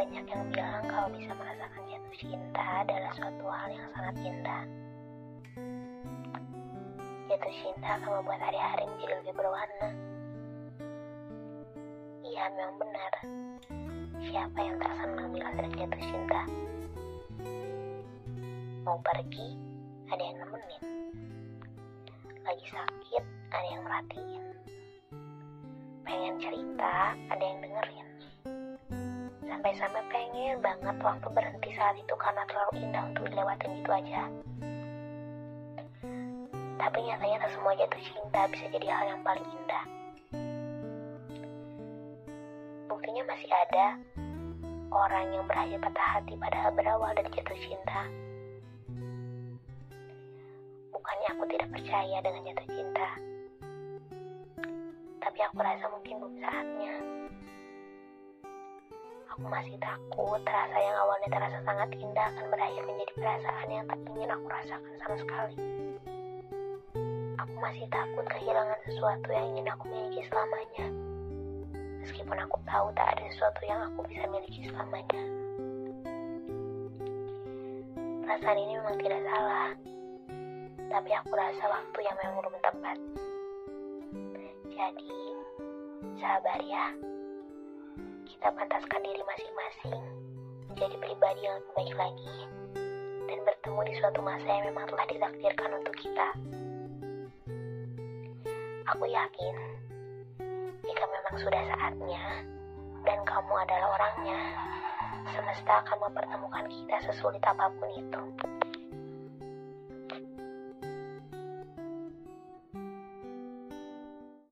banyak yang bilang kalau bisa merasakan jatuh cinta adalah suatu hal yang sangat indah. Jatuh cinta akan membuat hari-hari menjadi lebih berwarna. Iya, memang benar. Siapa yang tak senang bila sedang jatuh cinta? Mau pergi, ada yang nemenin. Lagi sakit, ada yang merhatiin. Pengen cerita, ada yang dengerin. Sampai-sampai pengen banget waktu berhenti saat itu karena terlalu indah untuk dilewatin gitu aja. Tapi nyatanya tak semua jatuh cinta bisa jadi hal yang paling indah. Buktinya masih ada orang yang berakhir patah hati padahal berawal dari jatuh cinta. Bukannya aku tidak percaya dengan jatuh cinta. Tapi aku rasa mungkin belum saatnya. Aku masih takut rasa yang awalnya terasa sangat indah akan berakhir menjadi perasaan yang tak ingin aku rasakan sama sekali. Aku masih takut kehilangan sesuatu yang ingin aku miliki selamanya. Meskipun aku tahu tak ada sesuatu yang aku bisa miliki selamanya. Perasaan ini memang tidak salah. Tapi aku rasa waktu yang memang belum tepat. Jadi, sabar ya. Kita pantaskan diri masing-masing menjadi pribadi yang lebih baik lagi dan bertemu di suatu masa yang memang telah ditakdirkan untuk kita. Aku yakin jika memang sudah saatnya dan kamu adalah orangnya, semesta akan mempertemukan kita sesulit apa pun itu.